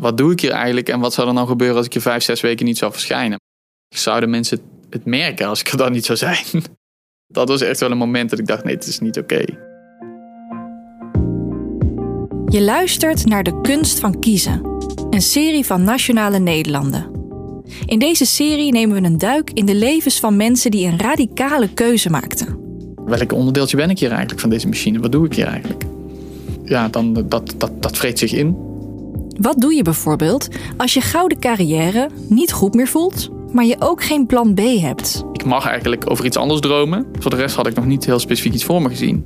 wat doe ik hier eigenlijk en wat zou er nou gebeuren als ik hier vijf, zes weken niet zou verschijnen? Zouden mensen het merken als ik er dan niet zou zijn? Dat was echt wel een moment dat ik dacht, nee, het is niet oké. Je luistert naar De Kunst van Kiezen, een serie van Nationale Nederlanden. In deze serie nemen we een duik in de levens van mensen die een radicale keuze maakten. Welk onderdeeltje ben ik hier eigenlijk van deze machine? Wat doe ik hier eigenlijk? Ja, dan, dat, dat, dat vreet zich in. Wat doe je bijvoorbeeld als je gouden carrière niet goed meer voelt, maar je ook geen plan B hebt? Ik mag eigenlijk over iets anders dromen. Voor de rest had ik nog niet heel specifiek iets voor me gezien.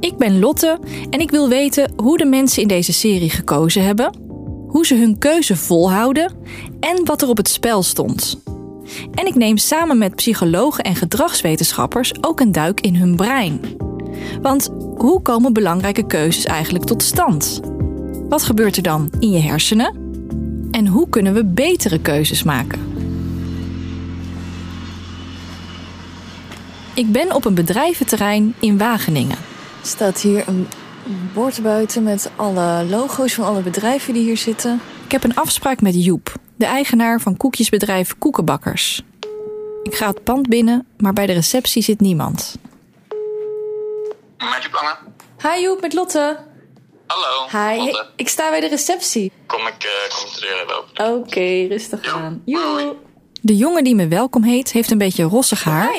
Ik ben Lotte en ik wil weten hoe de mensen in deze serie gekozen hebben, hoe ze hun keuze volhouden en wat er op het spel stond. En ik neem samen met psychologen en gedragswetenschappers ook een duik in hun brein. Want hoe komen belangrijke keuzes eigenlijk tot stand? Wat gebeurt er dan in je hersenen? En hoe kunnen we betere keuzes maken? Ik ben op een bedrijventerrein in Wageningen. Er staat hier een bord buiten met alle logo's van alle bedrijven die hier zitten. Ik heb een afspraak met Joep, de eigenaar van koekjesbedrijf Koekenbakkers. Ik ga het pand binnen, maar bij de receptie zit niemand. Met je plannen? Hi Joep, met Lotte. Hallo. Hi, ik sta bij de receptie. Kom ik, eh, kom ik de deur even open. Oké, rustig aan. Joe. De jongen die me welkom heet, heeft een beetje rossig haar.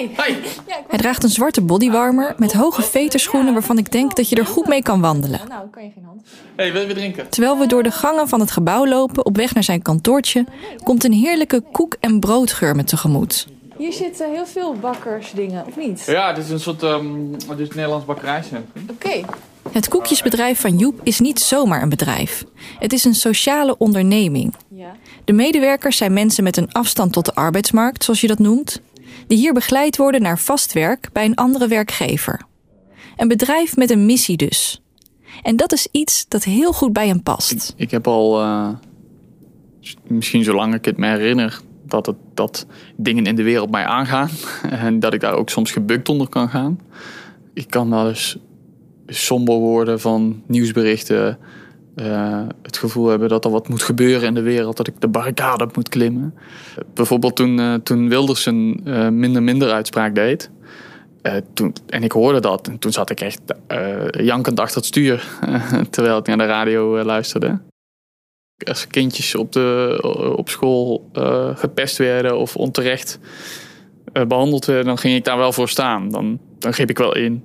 Hij draagt een zwarte bodywarmer met hoge veterschoenen waarvan ik denk dat je er goed mee kan wandelen. Nou, kan je geen hand. hey, wil je weer drinken? Terwijl we door de gangen van het gebouw lopen op weg naar zijn kantoortje, komt een heerlijke koek- en broodgeur me tegemoet. Hier zitten heel veel bakkersdingen, of niet? Ja, dit is een soort um, dit is het Nederlands bakkerijcentrum. Oké. Het koekjesbedrijf van Joep is niet zomaar een bedrijf. Het is een sociale onderneming. Ja. De medewerkers zijn mensen met een afstand tot de arbeidsmarkt, zoals je dat noemt, die hier begeleid worden naar vast werk bij een andere werkgever. Een bedrijf met een missie dus. En dat is iets dat heel goed bij hem past. Ik heb al, eh, misschien zolang ik het me herinner, dat, het, dat dingen in de wereld mij aangaan. En dat ik daar ook soms gebukt onder kan gaan. Ik kan wel eens somber worden van nieuwsberichten. eh, het gevoel hebben dat er wat moet gebeuren in de wereld. Dat ik de barricade moet klimmen. Bijvoorbeeld toen, eh, toen Wilders een eh, minder minder uitspraak deed. eh, toen, en ik hoorde dat. En toen zat ik echt eh, jankend achter het stuur. terwijl ik naar de radio eh, luisterde. Als kindjes op, de, op school eh, gepest werden of onterecht eh, behandeld werden, dan ging ik daar wel voor staan. Dan, dan greep ik wel in.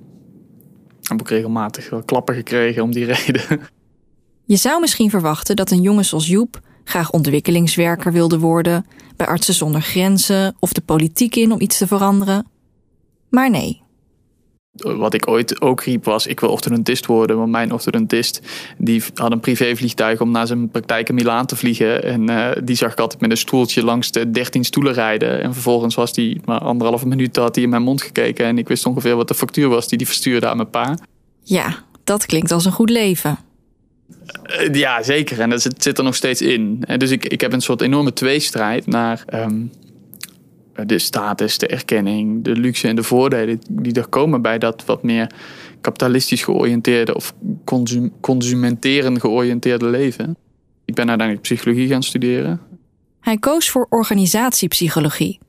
Heb ik regelmatig wel klappen gekregen om die reden. Je zou misschien verwachten dat een jongen zoals Joep graag ontwikkelingswerker wilde worden, bij Artsen zonder Grenzen of de politiek in om iets te veranderen. Maar nee, Wat ik ooit ook riep was, ik wil orthodontist worden. Want mijn orthodontist die had een privévliegtuig om naar zijn praktijk in Milaan te vliegen. En eh, die zag ik altijd met een stoeltje langs de 13 stoelen rijden. En vervolgens was die maar anderhalve minuut had hij in mijn mond gekeken. En ik wist ongeveer wat de factuur was die die verstuurde aan mijn pa. ja, dat klinkt als een goed leven. Eh, Ja, zeker. En dat zit, zit er nog steeds in. En dus ik, ik heb een soort enorme tweestrijd naar ehm, de status, de erkenning, de luxe en de voordelen die er komen bij dat wat meer kapitalistisch georiënteerde of consum, consumenteren georiënteerde leven. Ik ben uiteindelijk psychologie gaan studeren. Hij koos voor organisatiepsychologie.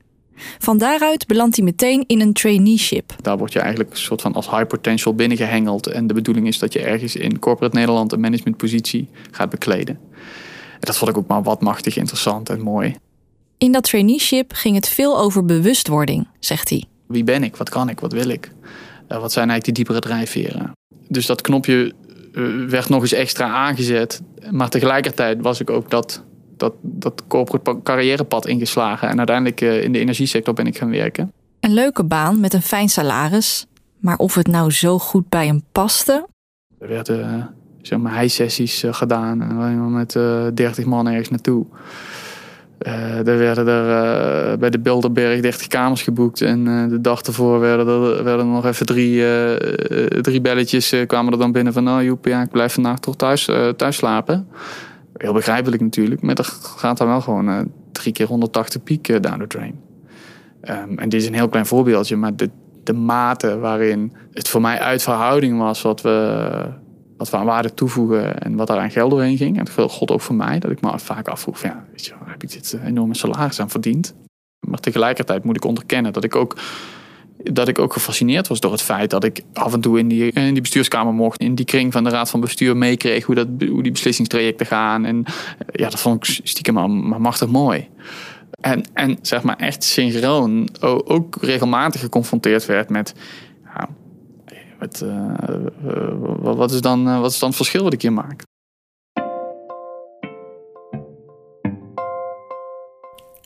Van daaruit belandt hij meteen in een traineeship. Daar word je eigenlijk een soort van als high potential binnengehengeld. En de bedoeling is dat je ergens in corporate Nederland een managementpositie gaat bekleden. En dat vond ik ook maar wat machtig interessant en mooi. In dat traineeship ging het veel over bewustwording, zegt hij. Wie ben ik? Wat kan ik? Wat wil ik? Eh, wat zijn eigenlijk die diepere drijfveren? Dus dat knopje eh, werd nog eens extra aangezet. Maar tegelijkertijd was ik ook dat, dat, dat corporate pa- carrièrepad ingeslagen. En uiteindelijk eh, in de energiesector ben ik gaan werken. Een leuke baan met een fijn salaris. Maar of het nou zo goed bij hem paste? Er werden zeg maar, high-sessies gedaan. En dan met 30 man ergens naartoe. Eh, er werden er eh, bij de Bilderberg 30 kamers geboekt. En eh, de dag ervoor werden er, er nog even drie, drie belletjes. kwamen er dan binnen van... Nou Joep, ja, ik blijf vandaag toch thuis, thuis slapen. Heel begrijpelijk natuurlijk. Maar er gaat dan wel gewoon drie keer 180 piek down the drain. Ehm, en dit is een heel klein voorbeeldje. Maar de, de mate waarin het voor mij uit verhouding was... wat we wat aan waarde toevoegen en wat daar aan geld doorheen ging. En dat God ook voor mij, dat ik me vaak afvroeg, van, ja, weet je, heb ik dit enorme salaris aan verdiend? Maar tegelijkertijd moet ik onderkennen dat ik ook dat ik ook gefascineerd was door het feit dat ik af en toe in die, in die bestuurskamer mocht, in die kring van de raad van bestuur meekreeg hoe, dat, hoe die beslissingstrajecten gaan. En ja, dat vond ik stiekem maar machtig mooi. En, en zeg maar echt synchroon ook regelmatig geconfronteerd werd met. Wat, uh, wat, is dan, wat is dan het verschil wat ik hier maak?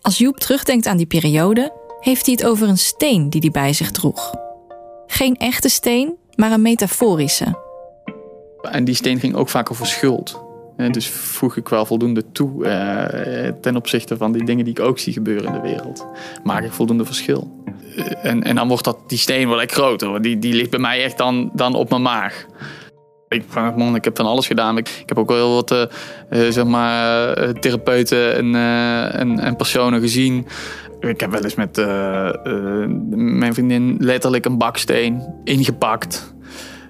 Als Joep terugdenkt aan die periode, heeft hij het over een steen die hij bij zich droeg. Geen echte steen, maar een metaforische. En die steen ging ook vaak over schuld. Dus voeg ik wel voldoende toe eh, ten opzichte van die dingen die ik ook zie gebeuren in de wereld. Maak ik voldoende verschil. Eh, en, en dan wordt dat, die steen wel echt groter. Die, die ligt bij mij echt dan, dan op mijn maag. Ik, man, ik heb van alles gedaan. Ik, heb ook wel heel wat uh, zeg maar, therapeuten en, en, en personen gezien ik heb wel eens met mijn vriendin letterlijk een baksteen ingepakt.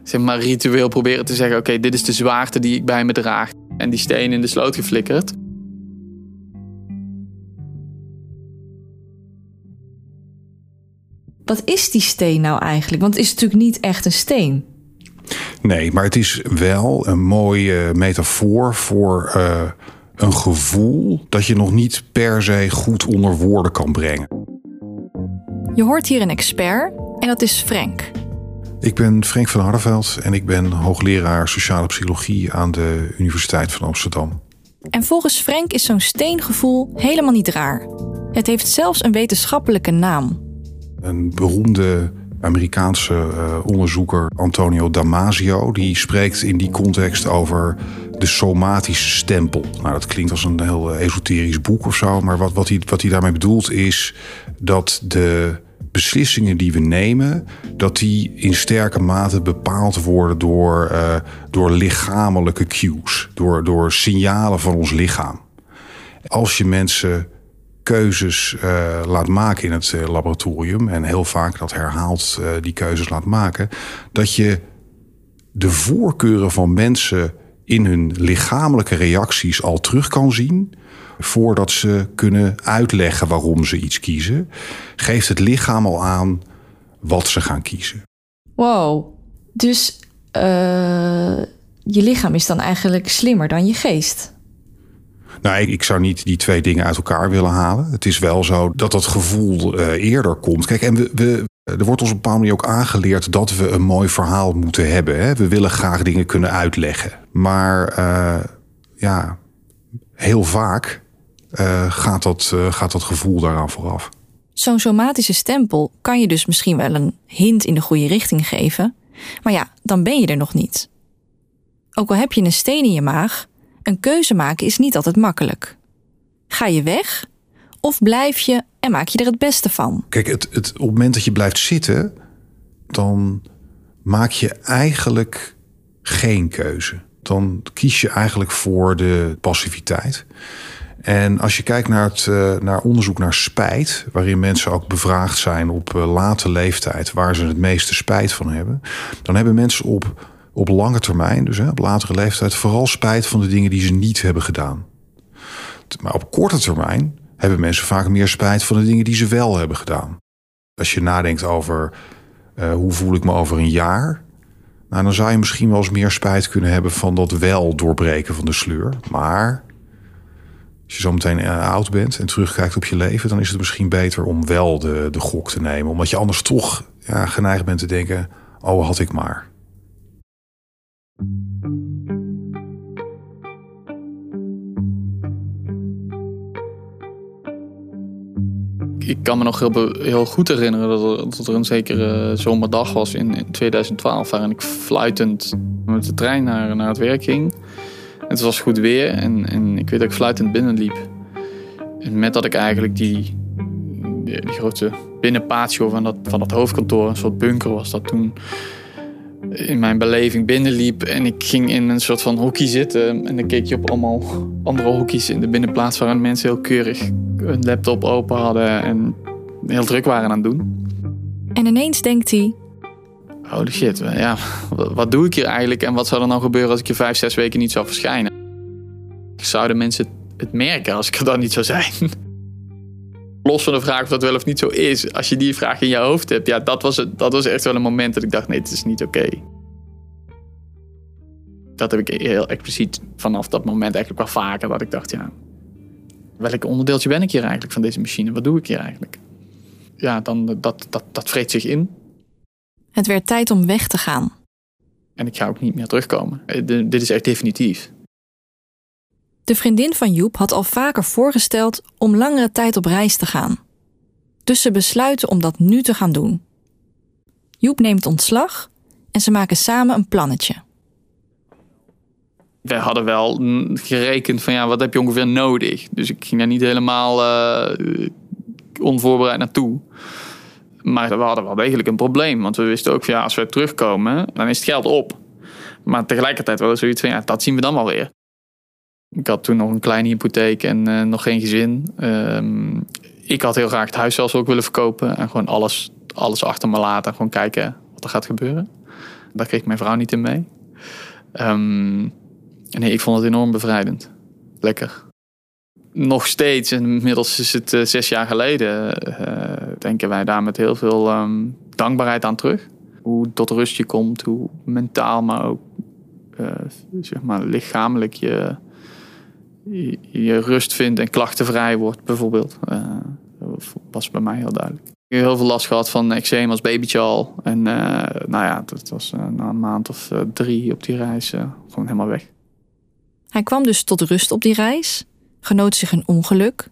Zeg maar ritueel proberen te zeggen: oké, dit is de zwaarte die ik bij me draag. En die steen in de sloot geflikkerd. Wat is die steen nou eigenlijk? Want het is natuurlijk niet echt een steen. Nee, maar het is wel een mooie metafoor voor uh, een gevoel dat je nog niet per se goed onder woorden kan brengen. Je hoort hier een expert en dat is Frank. Ik ben Frank van Hardenveld en ik ben hoogleraar sociale psychologie aan de Universiteit van Amsterdam. En volgens Frank is zo'n steengevoel helemaal niet raar. Het heeft zelfs een wetenschappelijke naam. Een beroemde Amerikaanse uh, onderzoeker Antonio Damasio, die spreekt in die context over de somatische stempel. Nou, dat klinkt als een heel eh, esoterisch boek of zo, maar wat, wat, hij, wat hij daarmee bedoelt is dat de beslissingen die we nemen, dat die in sterke mate bepaald worden door, uh, door lichamelijke cues, door, door signalen van ons lichaam. Als je mensen keuzes uh, laat maken in het laboratorium en heel vaak dat herhaalt die keuzes laat maken, dat je de voorkeuren van mensen in hun lichamelijke reacties al terug kan zien. Voordat ze kunnen uitleggen waarom ze iets kiezen, geeft het lichaam al aan wat ze gaan kiezen. Wow, dus uh, je lichaam is dan eigenlijk slimmer dan je geest? Nou, ik, ik, zou niet die twee dingen uit elkaar willen halen. Het is wel zo dat dat gevoel uh, eerder komt. Kijk, en we, we, er wordt ons op een bepaalde manier ook aangeleerd dat we een mooi verhaal moeten hebben. Hè? We willen graag dingen kunnen uitleggen. Maar uh, ja, heel vaak uh, gaat, dat, gaat dat gevoel daaraan vooraf. Zo'n somatische stempel kan je dus misschien wel een hint in de goede richting geven. Maar ja, dan ben je er nog niet. Ook al heb je een steen in je maag, een keuze maken is niet altijd makkelijk. Ga je weg of blijf je en maak je er het beste van? Kijk, het, het, op het moment dat je blijft zitten, dan maak je eigenlijk geen keuze. Dan kies je eigenlijk voor de passiviteit. En als je kijkt naar, het, uh, naar onderzoek naar spijt, waarin mensen ook bevraagd zijn op uh, late leeftijd, waar ze het meeste spijt van hebben, dan hebben mensen op, op lange termijn, dus hè, op latere leeftijd, vooral spijt van de dingen die ze niet hebben gedaan. Maar op korte termijn hebben mensen vaak meer spijt van de dingen die ze wel hebben gedaan. Als je nadenkt over uh, hoe voel ik me over een jaar, nou, dan zou je misschien wel eens meer spijt kunnen hebben van dat wel doorbreken van de sleur. Maar als je zo meteen uh, oud bent en terugkijkt op je leven, dan is het misschien beter om wel de, de gok te nemen. Omdat je anders toch ja, geneigd bent te denken: oh, had ik maar. Ik kan me nog heel, heel goed herinneren dat er, dat er een zekere zomerdag was in, in 2012, waarin ik fluitend met de trein naar, naar het werk ging. Het was goed weer en, en ik weet dat ik fluitend binnenliep. En met dat ik eigenlijk die, die, die grote binnenpatio van dat, van dat hoofdkantoor, een soort bunker was dat toen, in mijn beleving binnenliep. En ik ging in een soort van hockey zitten. En dan keek je op allemaal andere hockey's in de binnenplaats waarin mensen heel keurig een laptop open hadden en heel druk waren aan het doen. En ineens denkt hij: holy shit, ja, wat doe ik hier eigenlijk en wat zou er nou gebeuren als ik je vijf, zes weken niet zou verschijnen? Zouden mensen het merken als ik er dan niet zou zijn? Los van de vraag of dat wel of niet zo is, als je die vraag in je hoofd hebt, ja, dat was, het, dat was echt wel een moment dat ik dacht: nee, het is niet oké. Dat heb ik heel expliciet vanaf dat moment eigenlijk wel vaker, dat ik dacht: ja, welk onderdeeltje ben ik hier eigenlijk van deze machine? Wat doe ik hier eigenlijk? Ja, dan dat, dat, dat vreet zich in. Het werd tijd om weg te gaan. En ik ga ook niet meer terugkomen. Eh, dit is echt definitief. De vriendin van Joep had al vaker voorgesteld om langere tijd op reis te gaan. Dus ze besluiten om dat nu te gaan doen. Joep neemt ontslag en ze maken samen een plannetje. Wij hadden wel gerekend van ja, wat heb je ongeveer nodig? Dus ik ging daar niet helemaal uh, onvoorbereid naartoe. Maar we hadden wel degelijk een probleem. Want we wisten ook van ja, als we terugkomen, dan is het geld op. Maar tegelijkertijd er zoiets van ja, dat zien we dan wel weer. Ik had toen nog een kleine hypotheek en uh, nog geen gezin. Um, ik had heel graag het huis zelfs ook willen verkopen. En gewoon alles, alles achter me laten. Gewoon kijken wat er gaat gebeuren. Daar kreeg mijn vrouw niet in mee. Um, nee, ik vond het enorm bevrijdend. Lekker. Nog steeds, inmiddels is het uh, zes jaar geleden, uh, denken wij daar met heel veel um, dankbaarheid aan terug. Hoe tot rust je komt, hoe mentaal, maar ook zeg maar lichamelijk je je rust vindt en klachtenvrij wordt, bijvoorbeeld. Uh, was bij mij heel duidelijk. Ik heb heel veel last gehad van eczeem als babytje al. En uh, nou ja, dat was uh, na een maand of drie op die reis gewoon helemaal weg. Hij kwam dus tot rust op die reis, genoot zich een ongeluk.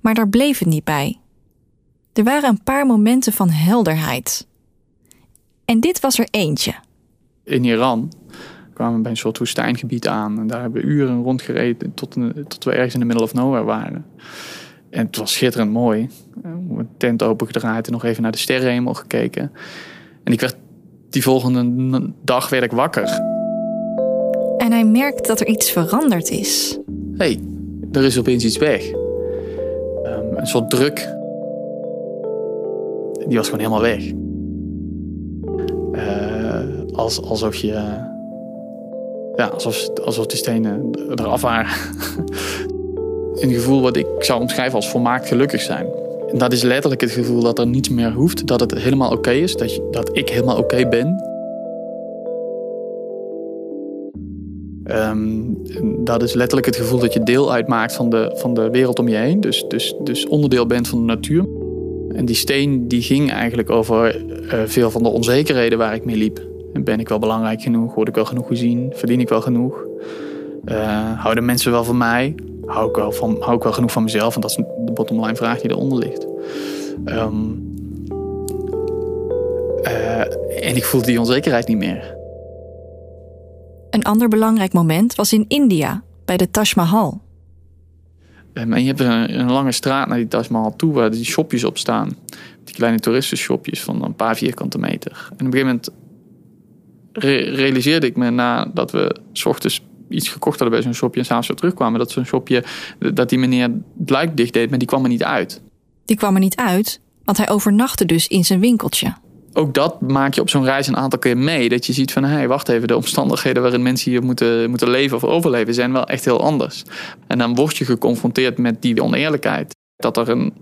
Maar daar bleef het niet bij. Er waren een paar momenten van helderheid. En dit was er eentje. In Iran kwamen bij een soort woestijngebied aan. En daar hebben we uren rondgereden tot, tot we ergens in de middle of nowhere waren. En het was schitterend mooi. Een tent opengedraaid en nog even naar de sterrenhemel gekeken. En ik werd die volgende dag werd ik wakker. En hij merkt dat er iets veranderd is. Hé, hey, er is opeens iets weg. Um, een soort druk. Die was gewoon helemaal weg. Uh, als, alsof je ja, alsof, alsof die stenen eraf waren. een gevoel wat ik zou omschrijven als volmaakt gelukkig zijn. Dat is letterlijk het gevoel dat er niets meer hoeft, dat het helemaal oké is, dat, dat ik helemaal oké ben. Um, dat is letterlijk het gevoel dat je deel uitmaakt van de, van de wereld om je heen. Dus, dus, dus onderdeel bent van de natuur. En die steen die ging eigenlijk over uh, veel van de onzekerheden waar ik mee liep. Ben ik wel belangrijk genoeg? Word ik wel genoeg gezien? Verdien ik wel genoeg? Uh, houden mensen wel van mij? Hou ik wel, van, hou ik wel genoeg van mezelf? Want dat is de bottomline vraag die eronder ligt. Um, uh, en ik voelde die onzekerheid niet meer. Een ander belangrijk moment was in India, bij de Taj Mahal. Um, en je hebt een, een, lange straat naar die Taj Mahal toe, waar die shopjes op staan. Die kleine toeristenshopjes van een paar vierkante meter. En op een gegeven moment realiseerde ik me nadat we s ochtends iets gekocht hadden bij zo'n shopje en s'avonds weer terugkwamen, dat zo'n shopje, dat die meneer het luik dicht deed, maar die kwam er niet uit. Die kwam er niet uit, want hij overnachtte dus in zijn winkeltje. Ook dat maak je op zo'n reis een aantal keer mee. Dat je ziet van, hé, hey, wacht even, de omstandigheden waarin mensen hier moeten, moeten leven of overleven zijn wel echt heel anders. En dan word je geconfronteerd met die oneerlijkheid. Dat er een,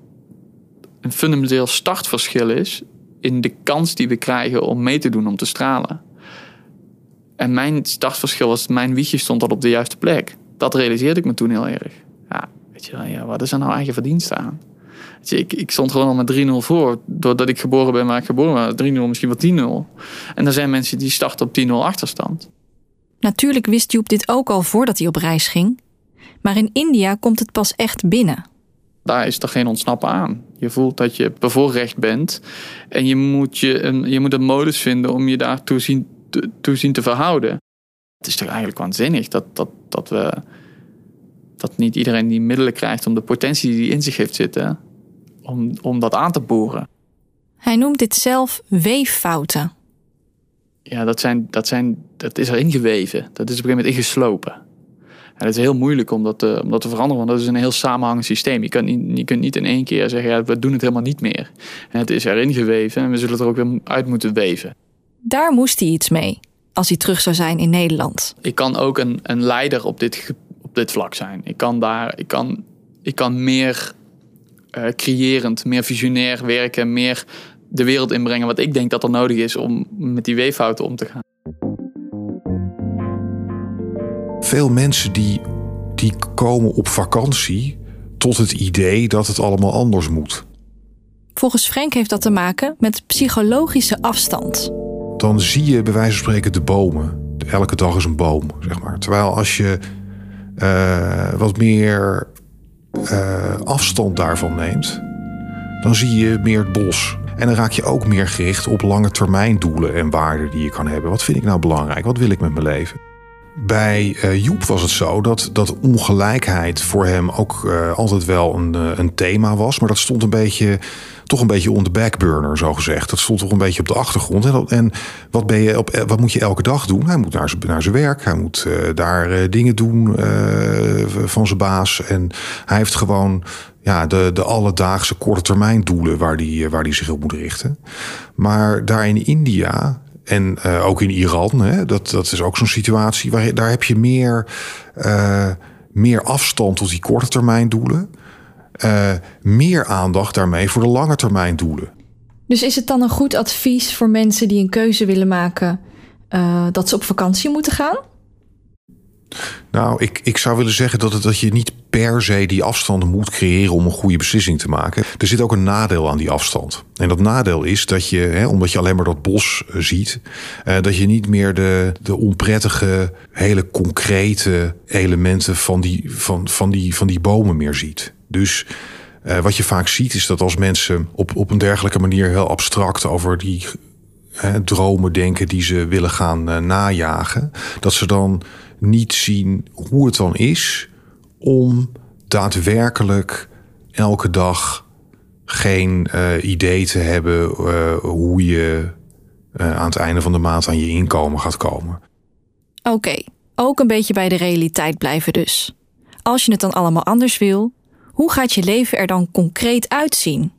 een fundamenteel startverschil is in de kans die we krijgen om mee te doen, om te stralen. En mijn startverschil was, mijn wiegje stond al op de juiste plek. Dat realiseerde ik me toen heel erg. Ja, weet je, ja, wat is er nou eigen verdienste aan? Weet je, ik, ik stond gewoon al met 3-0 voor, doordat ik geboren ben waar ik geboren ben. 3-0, misschien wel 10-0. En er zijn mensen die starten op 10-0 achterstand. Natuurlijk wist Joep dit ook al voordat hij op reis ging. Maar in India komt het pas echt binnen. Daar is er geen ontsnappen aan. Je voelt dat je bevoorrecht bent. En je moet, je, een, je moet een modus vinden om je daartoe zien toe zien te verhouden. Het is toch eigenlijk waanzinnig dat, dat, dat we dat niet iedereen die middelen krijgt om de potentie die in zich heeft zitten, om, om dat aan te boren. Hij noemt dit zelf weeffouten. Ja, dat, zijn, dat, zijn, dat is erin geweven. Dat is op een gegeven moment ingeslopen. En het is heel moeilijk om dat, te, om dat te veranderen, want dat is een heel samenhangend systeem. Je kunt niet, je kunt niet in één keer zeggen, ja, we doen het helemaal niet meer. En het is erin geweven en we zullen het er ook weer uit moeten weven. Daar moest hij iets mee als hij terug zou zijn in Nederland. Ik kan ook een, een leider op dit, op dit vlak zijn. Ik kan, daar, ik kan, ik kan meer uh, creërend, meer visionair werken, meer de wereld inbrengen wat ik denk dat er nodig is om met die weeffouten om te gaan. Veel mensen die, die komen op vakantie tot het idee dat het allemaal anders moet. Volgens Frank heeft dat te maken met psychologische afstand. Dan zie je bij wijze van spreken de bomen. Elke dag is een boom, zeg maar. Terwijl als je uh, wat meer uh, afstand daarvan neemt, dan zie je meer het bos. En dan raak je ook meer gericht op lange termijn doelen en waarden die je kan hebben. Wat vind ik nou belangrijk? Wat wil ik met mijn leven? Bij uh, Joep was het zo dat, dat ongelijkheid voor hem ook uh, altijd wel een, uh, een thema was. Maar dat stond een beetje, toch een beetje on the backburner, zo gezegd. Dat stond toch een beetje op de achtergrond. En, en wat, ben je op, wat moet je elke dag doen? Hij moet naar zijn, werk, hij moet daar dingen doen van zijn baas. En hij heeft gewoon ja, de, de alledaagse korte termijn doelen waar die, waar die zich op moet richten. Maar daar in India en uh, ook in Iran, hè, dat, dat is ook zo'n situatie. Waar, daar heb je meer, uh, meer afstand tot die korte termijn doelen. Uh, meer aandacht daarmee voor de lange termijn doelen. Dus is het dan een goed advies voor mensen die een keuze willen maken... dat ze op vakantie moeten gaan? Nou, ik, ik zou willen zeggen dat, het, dat je niet per se die afstand moet creëren om een goede beslissing te maken. Er zit ook een nadeel aan die afstand. En dat nadeel is dat je, hè, omdat je alleen maar dat bos eh, ziet, eh, dat je niet meer de, de onprettige, hele concrete elementen van die, van, van die, van die bomen meer ziet. Dus uh, wat je vaak ziet is dat als mensen op, op een dergelijke manier heel abstract over die dromen denken die ze willen gaan uh, najagen, dat ze dan niet zien hoe het dan is om daadwerkelijk elke dag geen uh, idee te hebben uh, hoe je aan het einde van de maand aan je inkomen gaat komen. Oké, ook een beetje bij de realiteit blijven dus. Als je het dan allemaal anders wil, hoe gaat je leven er dan concreet uitzien?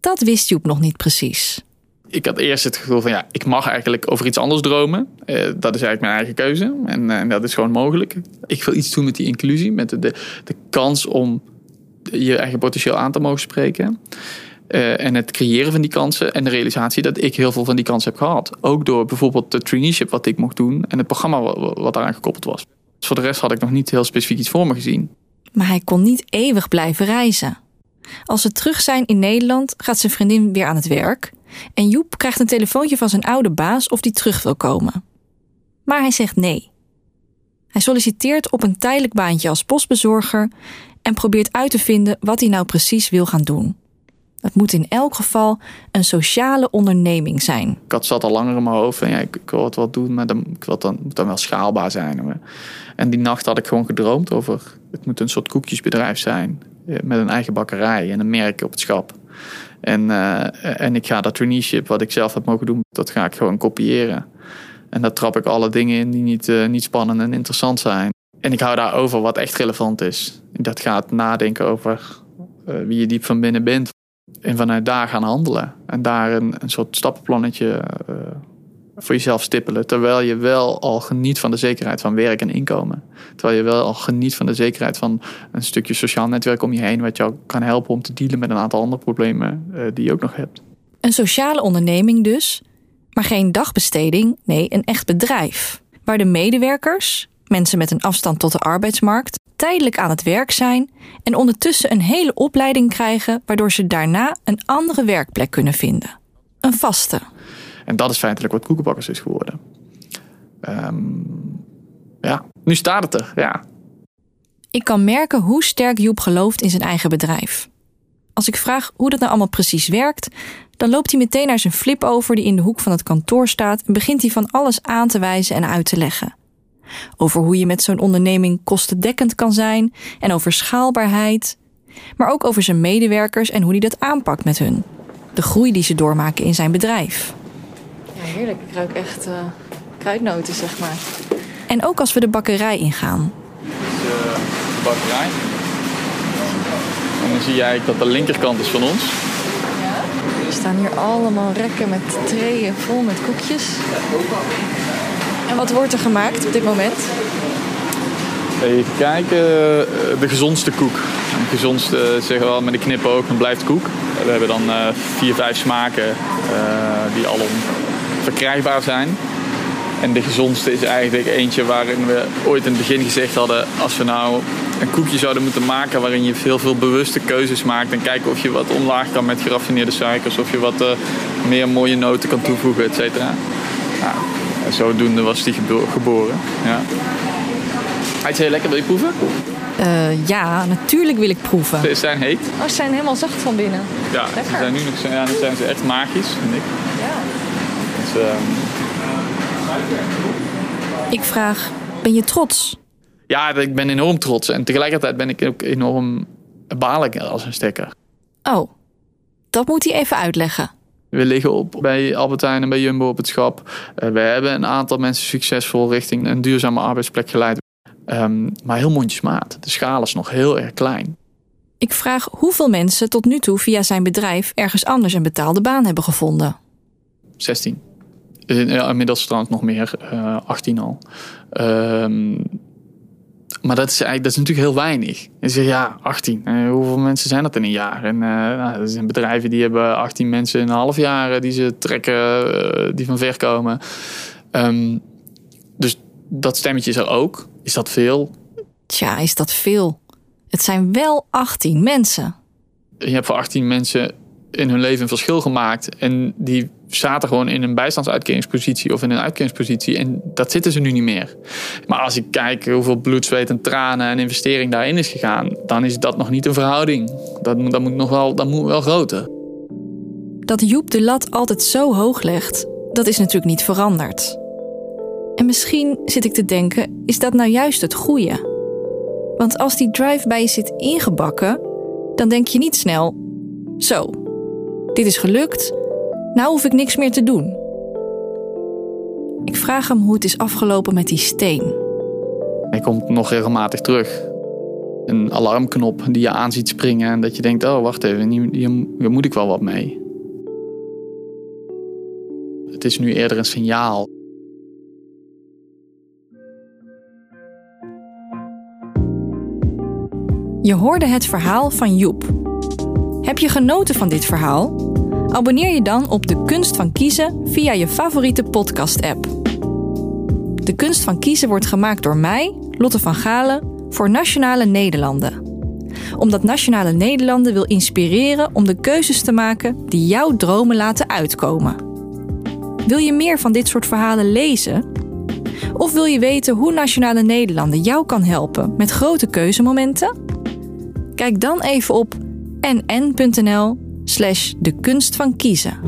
Dat wist Joep nog niet precies ik had eerst het gevoel van ja, ik mag eigenlijk over iets anders dromen. Uh, dat is eigenlijk mijn eigen keuze en uh, dat is gewoon mogelijk. Ik wil iets doen met die inclusie, met de, de, de kans om je eigen potentieel aan te mogen spreken. Uh, en het creëren van die kansen en de realisatie dat ik heel veel van die kansen heb gehad. Ook door bijvoorbeeld de traineeship wat ik mocht doen en het programma wat, wat daaraan gekoppeld was. Dus voor de rest had ik nog niet heel specifiek iets voor me gezien. Maar hij kon niet eeuwig blijven reizen. Als ze terug zijn in Nederland, gaat zijn vriendin weer aan het werk. En Joep krijgt een telefoontje van zijn oude baas of die terug wil komen. Maar hij zegt nee. Hij solliciteert op een tijdelijk baantje als postbezorger en probeert uit te vinden wat hij nou precies wil gaan doen. Het moet in elk geval een sociale onderneming zijn. Ik had zat al langer in mijn hoofd en ja, ik, ik wil het wel doen, maar dan, ik dan, moet dan wel schaalbaar zijn. En die nacht had ik gewoon gedroomd over, het moet een soort koekjesbedrijf zijn. Eh, met een eigen bakkerij en een merk op het schap. En, uh, en ik ga dat traineeship wat ik zelf heb mogen doen, dat ga ik gewoon kopiëren. En daar trap ik alle dingen in die niet, uh, niet spannend en interessant zijn. En ik hou daarover wat echt relevant is. Dat gaat nadenken over uh, wie je diep van binnen bent. En vanuit daar gaan handelen. En daar een, een soort stappenplannetje voor jezelf stippelen. Terwijl je wel al geniet van de zekerheid van werk en inkomen. Terwijl je wel al geniet van de zekerheid van een stukje sociaal netwerk om je heen. Wat jou kan helpen om te dealen met een aantal andere problemen uh, die je ook nog hebt. Een sociale onderneming dus. Maar geen dagbesteding, nee, een echt bedrijf. Waar de medewerkers, mensen met een afstand tot de arbeidsmarkt, tijdelijk aan het werk zijn en ondertussen een hele opleiding krijgen, waardoor ze daarna een andere werkplek kunnen vinden. Een vaste. En dat is feitelijk wat koekenbakkers is geworden. Um, ja, nu staat het er, ja. Ik kan merken hoe sterk Joep gelooft in zijn eigen bedrijf. Als ik vraag hoe dat nou allemaal precies werkt, dan loopt hij meteen naar zijn flip over die in de hoek van het kantoor staat en begint hij van alles aan te wijzen en uit te leggen. Over hoe je met zo'n onderneming kostendekkend kan zijn en over schaalbaarheid, maar ook over zijn medewerkers en hoe hij dat aanpakt met hun. De groei die ze doormaken in zijn bedrijf heerlijk. Ik ruik echt uh, kruidnoten, zeg maar. En ook als we de bakkerij ingaan. De bakkerij. En dan zie jij dat de linkerkant is van ons. Ja. Er staan hier allemaal rekken met trayen vol met koekjes. En wat wordt er gemaakt op dit moment? Even kijken, eh, de gezondste koek. De gezondste, eh, zeggen we wel met een knipoog, dan blijft koek. We hebben dan uh, vier, vijf smaken uh, die allemaal verkrijgbaar zijn. En de gezondste is eigenlijk eentje waarin we ooit in het begin gezegd hadden... als we nou een koekje zouden moeten maken waarin je veel, veel bewuste keuzes maakt... en kijken of je wat omlaag kan met geraffineerde suikers... of je wat uh, meer mooie noten kan toevoegen, et cetera. Nou, zodoende was die geboren. Ja. Hij is heel lekker, wil je proeven? Uh, ja, natuurlijk wil ik proeven. Ze zijn heet. Oh, ze zijn helemaal zacht van binnen. Ja, ze zijn nu nog, ja, dan zijn ze echt magisch, vind ik. Ik vraag, ben je trots? Ja, ik ben enorm trots. En tegelijkertijd ben ik ook enorm balig als een stekker. Oh, dat moet hij even uitleggen. We liggen op bij Albertijn en bij Jumbo op het schap. Uh, we hebben een aantal mensen succesvol richting een duurzame arbeidsplek geleid. Um, maar heel mondjesmaat. De schaal is nog heel erg klein. Ik vraag hoeveel mensen tot nu toe via zijn bedrijf ergens anders een betaalde baan hebben gevonden. 16. Ja, inmiddels trouwens nog meer, uh, 18 al. Um, maar dat is, eigenlijk, dat is natuurlijk heel weinig. Je zegt ja, 18. Uh, hoeveel mensen zijn dat in een jaar? En uh, nou, er zijn bedrijven die hebben 18 mensen in een half jaar die ze trekken, die van ver komen. Um, dus dat stemmetje is er ook. Is dat veel? Tja, is dat veel? Het zijn wel 18 mensen. Je hebt voor 18 mensen in hun leven een verschil gemaakt. En die zaten gewoon in een bijstandsuitkeringspositie of in een uitkeringspositie. En dat zitten ze nu niet meer. Maar als ik kijk hoeveel bloed, zweet en tranen en investering daarin is gegaan, dan is dat nog niet een verhouding. Dat, dat moet nog wel, dat moet wel groter. Dat Joep de lat altijd zo hoog legt, dat is natuurlijk niet veranderd. En misschien zit ik te denken, is dat nou juist het goede? Want als die drive bij je zit ingebakken, dan denk je niet snel: zo, dit is gelukt, nou hoef ik niks meer te doen. Ik vraag hem hoe het is afgelopen met die steen. Hij komt nog regelmatig terug. Een alarmknop die je aan ziet springen en dat je denkt: oh, wacht even, hier moet ik wel wat mee. Het is nu eerder een signaal. Je hoorde het verhaal van Joep. Heb je genoten van dit verhaal? Abonneer je dan op De Kunst van Kiezen via je favoriete podcast-app. De Kunst van Kiezen wordt gemaakt door mij, Lotte van Galen, voor Nationale Nederlanden. Omdat Nationale Nederlanden wil inspireren om de keuzes te maken die jouw dromen laten uitkomen. Wil je meer van dit soort verhalen lezen? Of wil je weten hoe Nationale Nederlanden jou kan helpen met grote keuzemomenten? Kijk dan even op nn.nl slash de kunst van kiezen.